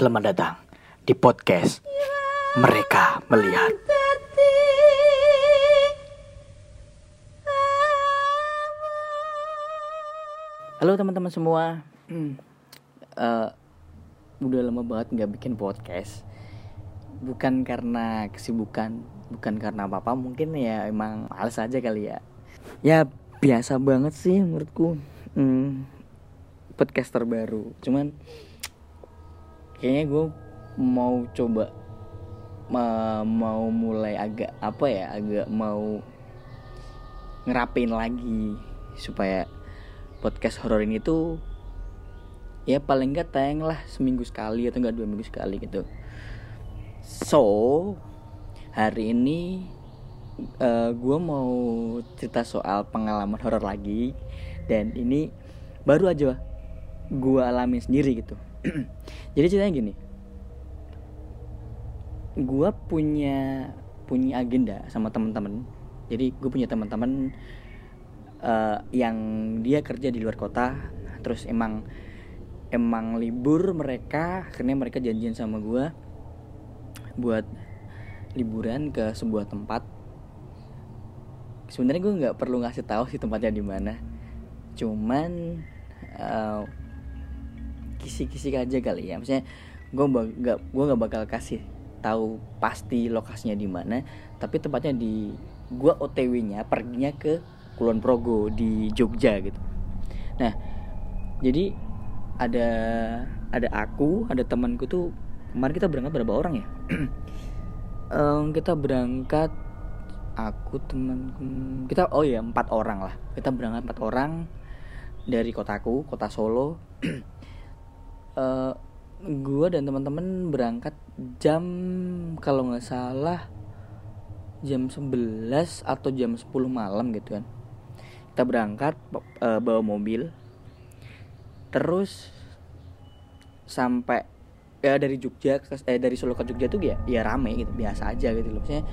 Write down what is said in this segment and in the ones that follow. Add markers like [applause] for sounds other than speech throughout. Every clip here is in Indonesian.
Selamat datang di podcast Mereka Melihat. Halo teman-teman semua. [clears throat] Eh, udah lama banget nggak bikin podcast. Bukan karena kesibukan, bukan karena apa-apa. Mungkin ya emang males aja kali ya. Ya biasa banget sih menurutku. Hmm, podcast terbaru. Cuman kayaknya gue mau coba ma- mau mulai agak apa ya agak mau ngerapin lagi supaya podcast horor ini tuh ya paling nggak tayang lah seminggu sekali atau enggak dua minggu sekali gitu. So hari ini gue mau cerita soal pengalaman horor lagi dan ini baru aja gue alami sendiri gitu [clears throat] jadi ceritanya gini. Gue punya punya agenda sama teman-teman jadi gue punya teman-teman eh, yang dia kerja di luar kota. Terus emang emang libur mereka. Akhirnya mereka janjian sama gue buat liburan ke sebuah tempat. Sebenarnya gue nggak perlu ngasih tahu sih tempatnya di mana. Cuman eh, kisi-kisi aja kali ya. Maksudnya gue gak gue gak bakal kasih tahu pasti lokasinya di mana tapi tempatnya di gue OTW-nya perginya ke Kulon Progo di Jogja gitu. Nah jadi ada ada aku ada temanku tuh kemarin kita berangkat berapa orang ya? [clears throat] Em, kita berangkat aku temanku kita oh ya empat orang lah. Kita berangkat empat orang dari kotaku kota Solo [clears throat] eh gue dan teman-teman berangkat jam kalau nggak salah jam 11 atau jam 10 malam gitu kan. Kita berangkat eh, bawa mobil. Terus sampai ya dari Jogja ke- eh dari Solo ke Jogja tuh ya ya rame gitu biasa aja gitu loh. Maksudnya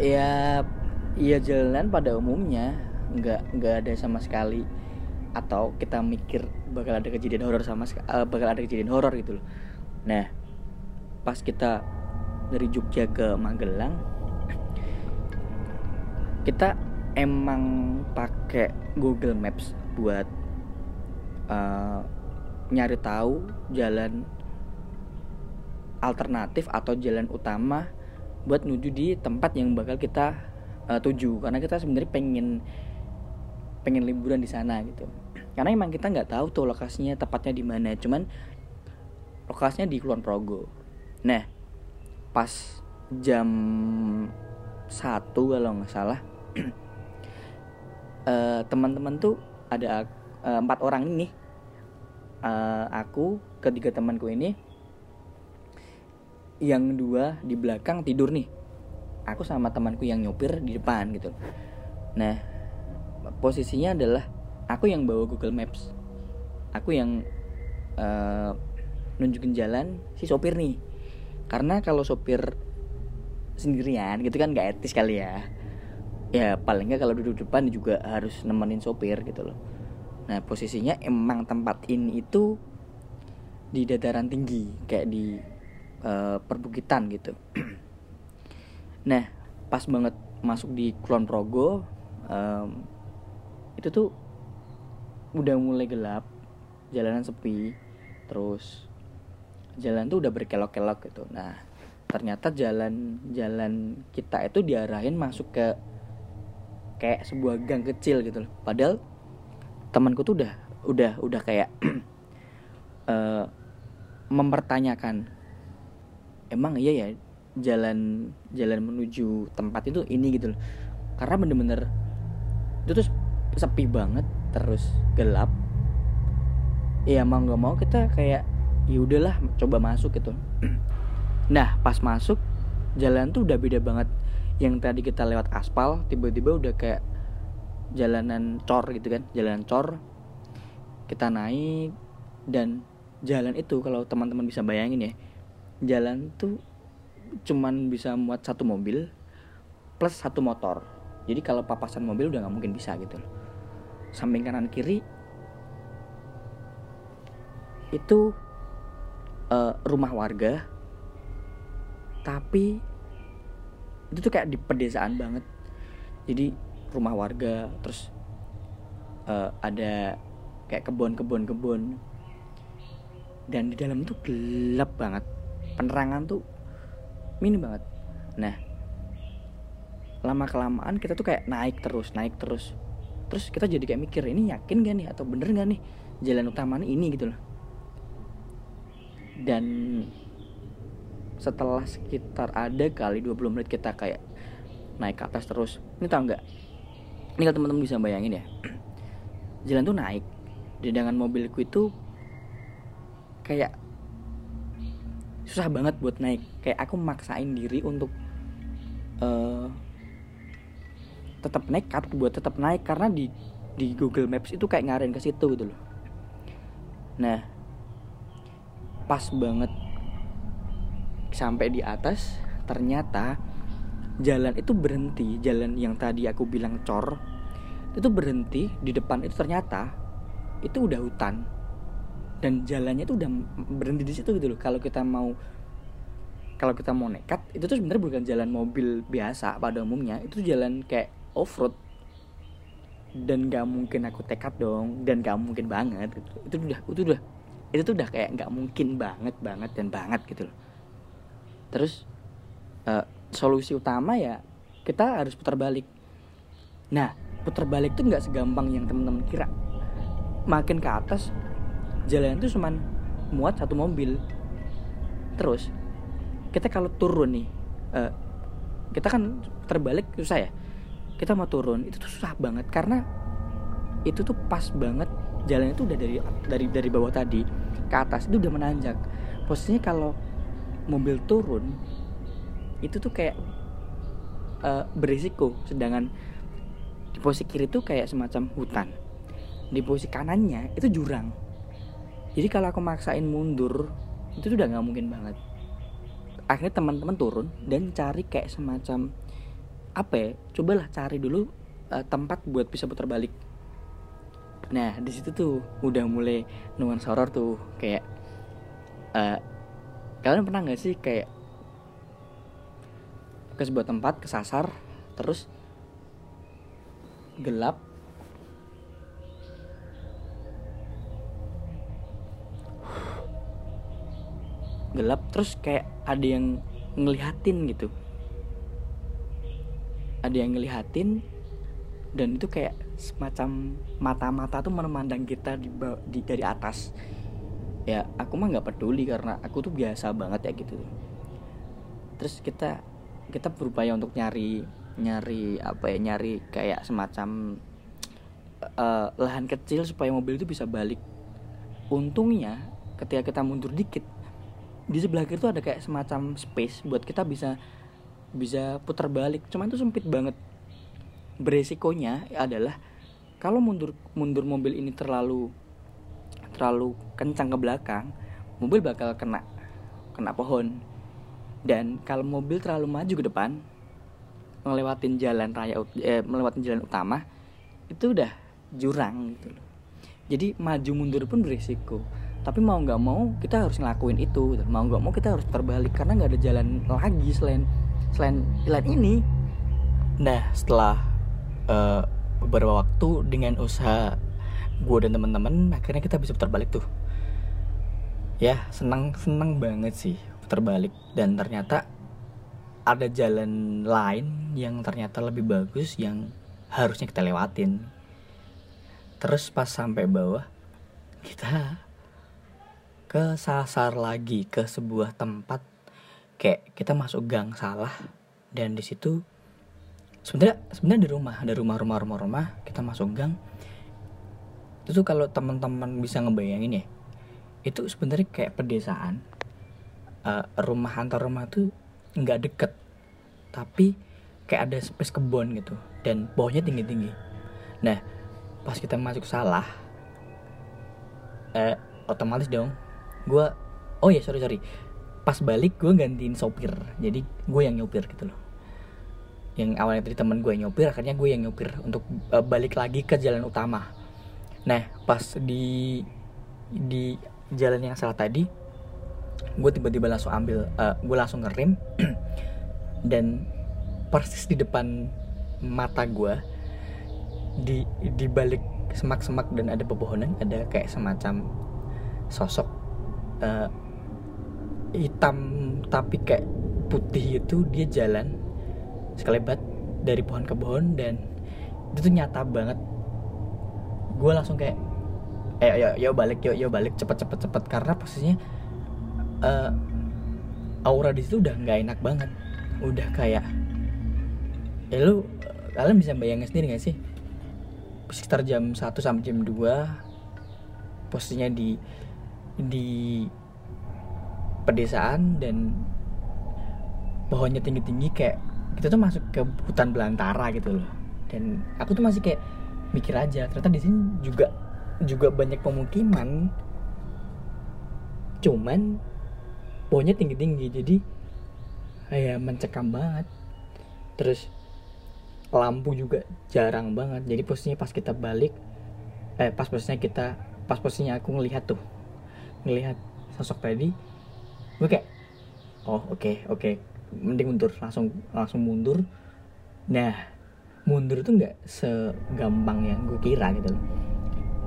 ya ya jalan pada umumnya nggak nggak ada sama sekali atau kita mikir bakal ada kejadian horor sama eh, bakal ada kejadian horor gitu loh. Nah pas kita dari Jogja ke Magelang kita emang pakai Google Maps buat eh, nyari tahu jalan alternatif atau jalan utama buat menuju di tempat yang bakal kita eh, tuju. Karena kita sebenarnya pengen pengen liburan di sana gitu karena emang kita nggak tahu tuh lokasinya tepatnya di mana cuman lokasinya di Kulon Progo. Nah pas jam satu kalau nggak salah [clears throat] eh, teman-teman tuh ada eh, empat orang ini Eh, aku ketiga temanku ini yang dua di belakang tidur nih. Aku sama temanku yang nyopir di depan gitu. Nah posisinya adalah aku yang bawa Google Maps. Aku yang eh, nunjukin jalan si sopir nih. Karena kalau sopir sendirian gitu kan gak etis kali ya. Ya paling nggak kalau duduk depan juga harus nemenin sopir gitu loh. Nah posisinya emang tempat ini itu di dataran tinggi kayak di eh, perbukitan gitu. [clears throat] Nah pas banget masuk di Kulon Progo em, itu tuh udah mulai gelap jalanan sepi terus jalan tuh udah berkelok-kelok gitu. Nah ternyata jalan jalan kita itu diarahin masuk ke kayak sebuah gang kecil gitu loh. Padahal temanku tuh udah udah udah kayak [clears throat] eh, mempertanyakan emang iya ya jalan jalan menuju tempat itu ini gitu loh? Karena bener-bener itu tuh sepi banget terus gelap ya mau nggak mau kita kayak ya udahlah coba masuk gitu. [clears throat] Nah pas masuk jalan tuh udah beda banget. Yang tadi kita lewat aspal tiba-tiba udah kayak jalanan cor gitu kan jalanan cor. Kita naik dan jalan itu kalau teman-teman bisa bayangin ya jalan tuh cuman bisa muat satu mobil plus satu motor. Jadi kalau papasan mobil udah nggak mungkin bisa gitu samping kanan kiri itu uh, rumah warga. Tapi itu tuh kayak di pedesaan banget. Jadi rumah warga terus uh, ada kayak kebun-kebun kebun dan di dalam itu gelap banget. Penerangan tuh minim banget. Nah lama kelamaan kita tuh kayak naik terus naik terus terus kita jadi kayak mikir ini yakin gak nih atau bener gak nih jalan utamanya ini? Gitu loh. Dan setelah sekitar ada kali 20 menit kita kayak naik ke atas terus. Ini tau nggak ini kalau teman-teman bisa bayangin ya. [clears throat] Jalan tuh naik dengan mobilku itu kayak susah banget buat naik. Kayak aku maksain diri untuk uh, tetap nekat buat tetap naik karena di di Google Maps itu kayak ngarahin ke situ gitu loh. Nah pas banget sampai di atas ternyata jalan itu berhenti jalan yang tadi aku bilang cor itu berhenti di depan itu ternyata itu udah hutan. Dan jalannya itu udah berhenti di situ gitu loh. Kalau kita mau kalau kita mau nekat itu tuh sebenarnya bukan jalan mobil biasa pada umumnya itu jalan kayak off road dan gak mungkin aku tekad dong dan gak mungkin banget gitu. itu udah itu udah itu tuh udah kayak nggak mungkin banget banget dan banget gitu loh. Terus uh, solusi utama ya kita harus putar balik. Nah putar balik tuh nggak segampang yang temen-temen kira. Makin ke atas jalan itu cuman muat satu mobil. Terus kita kalau turun nih uh, kita kan terbalik susah ya kita mau turun itu tuh susah banget karena itu tuh pas banget. Jalan itu udah dari dari dari bawah tadi ke atas itu udah menanjak. Posisinya kalau mobil turun itu tuh kayak uh, berisiko. Sedangkan di posisi kiri tuh kayak semacam hutan. Di posisi kanannya itu jurang. Jadi kalau aku maksain mundur itu tuh udah nggak mungkin banget. Akhirnya teman-teman turun dan cari kayak semacam apa ya cobalah cari dulu uh, tempat buat bisa putar balik. Nah di situ tuh udah mulai nuansa horor tuh kayak uh, kalian pernah nggak sih kayak ke sebuah tempat kesasar terus gelap? Gelap terus kayak ada yang ngelihatin gitu ada yang ngelihatin dan itu kayak semacam mata-mata tuh memandang kita di, di dari atas. Ya aku mah nggak peduli karena aku tuh biasa banget ya gitu. Terus kita kita berupaya untuk nyari nyari apa ya nyari kayak semacam uh, lahan kecil supaya mobil itu bisa balik. Untungnya ketika kita mundur dikit di sebelah kiri tuh ada kayak semacam space buat kita bisa bisa putar balik. Cuman itu sempit banget. Beresikonya adalah kalau mundur mundur mobil ini terlalu terlalu kencang ke belakang mobil bakal kena kena pohon. Dan kalau mobil terlalu maju ke depan melewatin jalan raya eh, melewatin jalan utama itu udah jurang gitu loh. Jadi maju mundur pun berisiko tapi mau nggak mau kita harus ngelakuin itu gitu. mau nggak mau kita harus terbalik karena nggak ada jalan lagi selain selain jalan ini. Nah setelah uh, beberapa waktu dengan usaha gue dan teman-teman akhirnya kita bisa putar balik tuh. Ya senang senang banget sih putar balik. Dan ternyata ada jalan lain yang ternyata lebih bagus yang harusnya kita lewatin. Terus pas sampai bawah kita ke sasar lagi ke sebuah tempat kayak kita masuk gang salah dan di situ sebenarnya sebenarnya di rumah ada rumah rumah rumah rumah kita masuk gang. Itu tuh kalau teman-teman bisa ngebayangin ya itu sebenarnya kayak pedesaan uh, rumah antar rumah tuh nggak deket tapi kayak ada space kebun gitu dan bawahnya tinggi tinggi nah pas kita masuk salah eh otomatis dong gue oh ya sorry sorry pas balik gue gantiin sopir. Jadi gue yang nyopir gitu loh. Yang awalnya tadi temen gue nyopir akhirnya gue yang nyopir untuk uh, balik lagi ke jalan utama. Nah pas di di jalan yang salah tadi gue tiba-tiba langsung ambil uh, gue langsung ngerem. [clears throat] Dan persis di depan mata gue di di balik semak-semak dan ada pepohonan ada kayak semacam sosok uh, hitam tapi kayak putih itu dia jalan sekelebat dari pohon ke pohon dan itu tuh nyata banget. Gue langsung kayak eh yo yo balik yo yo balik cepet cepet cepet. Karena posisinya uh, aura di situ udah nggak enak banget. Udah kayak ya lu kalian bisa bayangin sendiri gak sih? Sekitar jam 1 sampai jam 2 posisinya di di pedesaan dan pohonnya tinggi-tinggi kayak kita tuh masuk ke hutan belantara gitu loh. Dan aku tuh masih kayak mikir aja ternyata di sini juga juga banyak pemukiman. Cuman pohonnya tinggi-tinggi jadi kayak mencekam banget. Terus lampu juga jarang banget. Jadi posisinya pas kita balik eh pas posisinya kita pas posisinya aku ngelihat tuh ngelihat sosok tadi gue kayak oh oke okay, oke. Okay. mending mundur langsung langsung mundur. Nah mundur tuh nggak segampang yang gue kira gitu loh.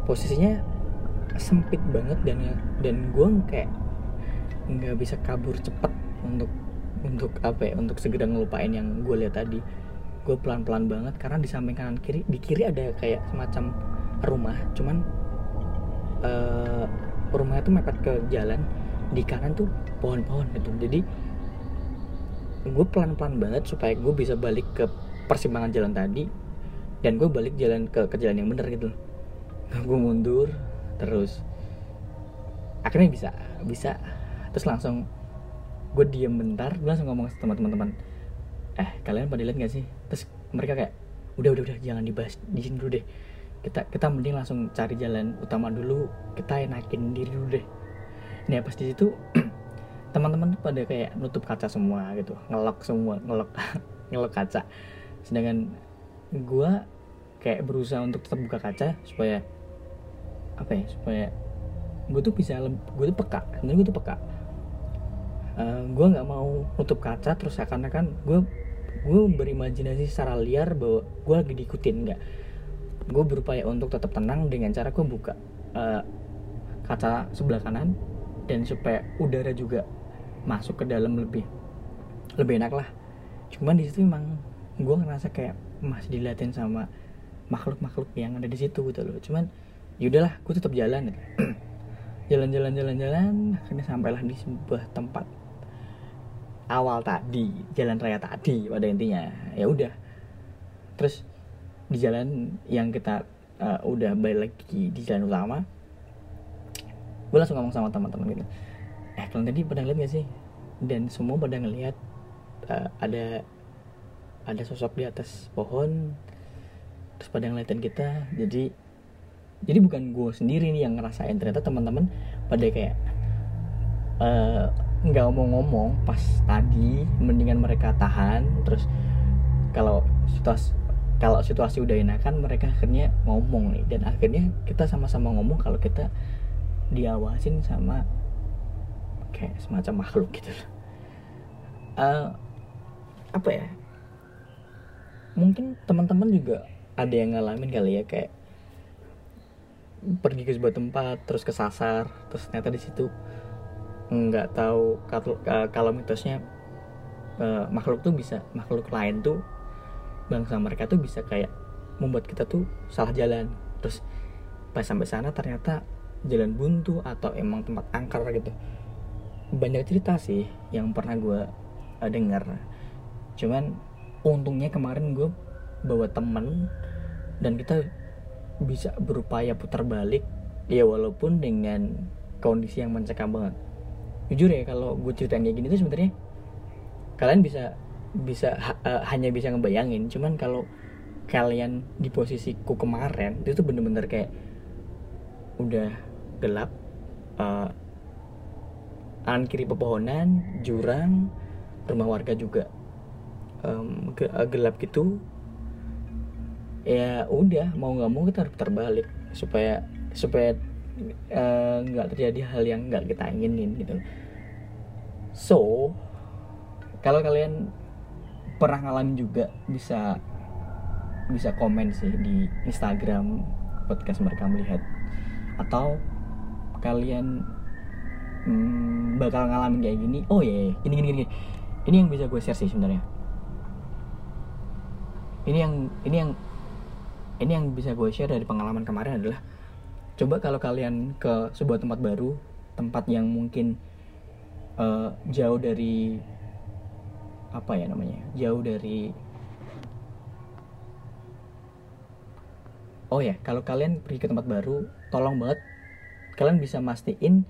Posisinya sempit banget dan dan gue kayak nggak bisa kabur cepet untuk untuk apa ya untuk segera ngelupain yang gue lihat tadi. Gue pelan-pelan banget karena di samping kanan kiri di kiri ada kayak semacam rumah. Cuman uh, rumahnya tuh mepet ke jalan. Di kanan tuh pohon-pohon gitu. Jadi gue pelan-pelan banget supaya gue bisa balik ke persimpangan jalan tadi dan gue balik jalan ke ke jalan yang bener gitu. Gue mundur terus akhirnya bisa bisa. Terus langsung gue diem bentar gue langsung ngomong sama teman-teman eh kalian pada lihat gak sih? Terus mereka kayak udah udah udah jangan dibahas di sini dulu deh. Kita kita mending langsung cari jalan utama dulu. Kita enakin diri dulu deh. Nih pas di situ [clears throat] teman-teman tuh pada kayak nutup kaca semua gitu ngelok semua ngelok [laughs] ngelok kaca. Sedangkan gue kayak berusaha untuk tetap buka kaca supaya apa ya supaya gue tuh bisa gue tuh peka sebenarnya gue tuh peka. Uh, eh, gue nggak mau nutup kaca terus seakan-akan gue gue berimajinasi secara liar bahwa gue lagi diikutin nggak. Gue berupaya untuk tetap tenang dengan cara gue buka uh, kaca sebelah kanan dan supaya udara juga masuk ke dalam lebih lebih enak lah. Cuman di situ memang gue ngerasa kayak masih diliatin sama makhluk-makhluk yang ada di situ gitu loh. Cuman yaudahlah gue tetap jalan gitu. [clears throat] jalan-jalan jalan-jalan akhirnya sampailah di sebuah tempat awal tadi jalan raya tadi pada intinya. Ya udah. Terus di jalan yang kita uh, udah balik lagi di jalan utama gue langsung ngomong sama teman-teman gitu eh kalian tadi pada ngeliat gak sih? Dan semua pada ngeliat uh, ada ada sosok di atas pohon terus pada ngeliatin kita. Jadi jadi bukan gue sendiri nih yang ngerasain. Ternyata teman-teman pada kayak uh, nggak ngomong-ngomong pas tadi mendingan mereka tahan. Terus kalau situasi kalau situasi udah enakan mereka akhirnya ngomong nih. Dan akhirnya kita sama-sama ngomong kalau kita diawasin sama kayak semacam makhluk gitu. Uh, apa ya? Mungkin teman-teman juga ada yang ngalamin kali ya kayak pergi ke sebuah tempat terus kesasar terus ternyata di situ nggak tahu kalau mitosnya uh, makhluk tuh bisa makhluk lain tuh bangsa mereka tuh bisa kayak membuat kita tuh salah jalan. Terus pas sampai sana ternyata jalan buntu atau emang tempat angker gitu banyak cerita sih yang pernah gue uh, dengar. Cuman untungnya kemarin gue bawa temen dan kita bisa berupaya putar balik. Ya walaupun dengan kondisi yang mencekam banget. Jujur ya kalau gue ceritain kayak gini tuh sebenarnya kalian bisa bisa ha, uh, hanya bisa ngebayangin. Cuman kalau kalian di posisiku kemarin itu tuh bener-bener kayak udah gelap uh, kanan kiri pepohonan jurang rumah warga juga. Um, gelap gitu. Ya udah mau nggak mau kita harus terbalik supaya supaya Eh, nggak uh, terjadi hal yang nggak kita inginin gitu. So kalau kalian pernah ngalamin juga bisa bisa komen sih di Instagram podcast mereka melihat. Atau kalian hmm, bakal ngalamin kayak gini. Oh iya yeah, gini gini gini ini yang bisa gue share sih sebenarnya. Ini yang ini yang ini yang bisa gue share dari pengalaman kemarin adalah coba kalau kalian ke sebuah tempat baru tempat yang mungkin uh, jauh dari apa ya namanya jauh dari oh ya kalau kalian pergi ke tempat baru tolong banget kalian bisa mastiin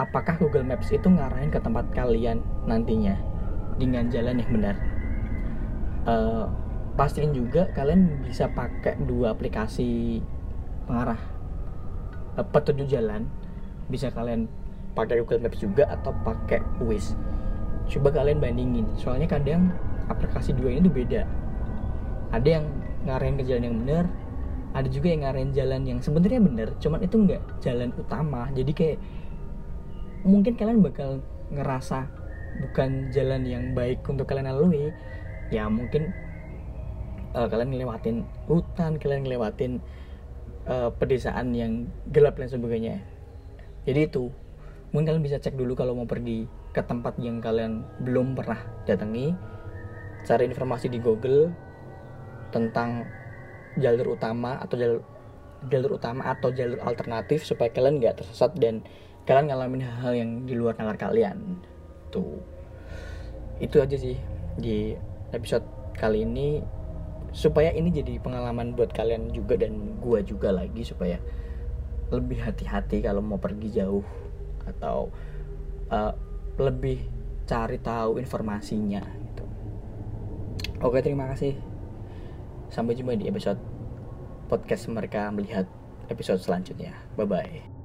apakah Google Maps itu ngarahin ke tempat kalian nantinya? Dengan jalan yang benar. Uh, pastiin juga kalian bisa pakai dua aplikasi pengarah. Petunjuk jalan. Bisa kalian pakai Google Maps juga atau pakai Waze. Coba kalian bandingin. Soalnya kadang aplikasi dua ini tuh beda. Ada yang ngarahin ke jalan yang benar ada juga yang ngarahin jalan yang sebenarnya benar cuman itu nggak jalan utama. Jadi kayak mungkin kalian bakal ngerasa bukan jalan yang baik untuk kalian lalui. Ya mungkin uh, kalian ngelewatin hutan kalian ngelewatin uh, pedesaan yang gelap dan sebagainya. Jadi itu mungkin kalian bisa cek dulu kalau mau pergi ke tempat yang kalian belum pernah datangi. Cari informasi di Google tentang jalur utama atau jalur jalur utama atau jalur alternatif supaya kalian nggak tersesat dan kalian ngalamin hal-hal yang di luar nalar kalian tuh itu aja sih di episode kali ini supaya ini jadi pengalaman buat kalian juga dan gua juga lagi supaya lebih hati-hati kalau mau pergi jauh atau uh, lebih cari tahu informasinya gitu. Oke, terima kasih. Sampai jumpa di episode podcast mereka melihat episode selanjutnya. Bye bye.